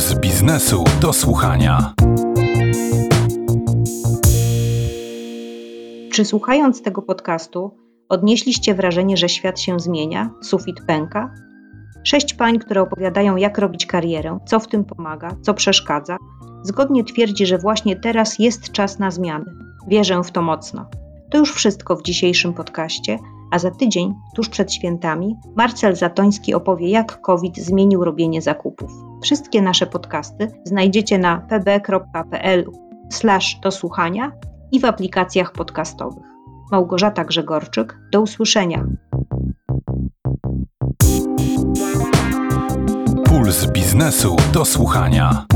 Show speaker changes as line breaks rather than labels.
Puls biznesu do słuchania.
Czy słuchając tego podcastu odnieśliście wrażenie, że świat się zmienia, sufit pęka? Sześć pań, które opowiadają, jak robić karierę, co w tym pomaga, co przeszkadza, zgodnie twierdzi, że właśnie teraz jest czas na zmiany. Wierzę w to mocno. To już wszystko w dzisiejszym podcaście, a za tydzień, tuż przed świętami, Marcel Zatoński opowie, jak COVID zmienił robienie zakupów. Wszystkie nasze podcasty znajdziecie na pb.pl do słuchania i w aplikacjach podcastowych. Małgorzata Grzegorczyk, do usłyszenia.
Puls biznesu do słuchania.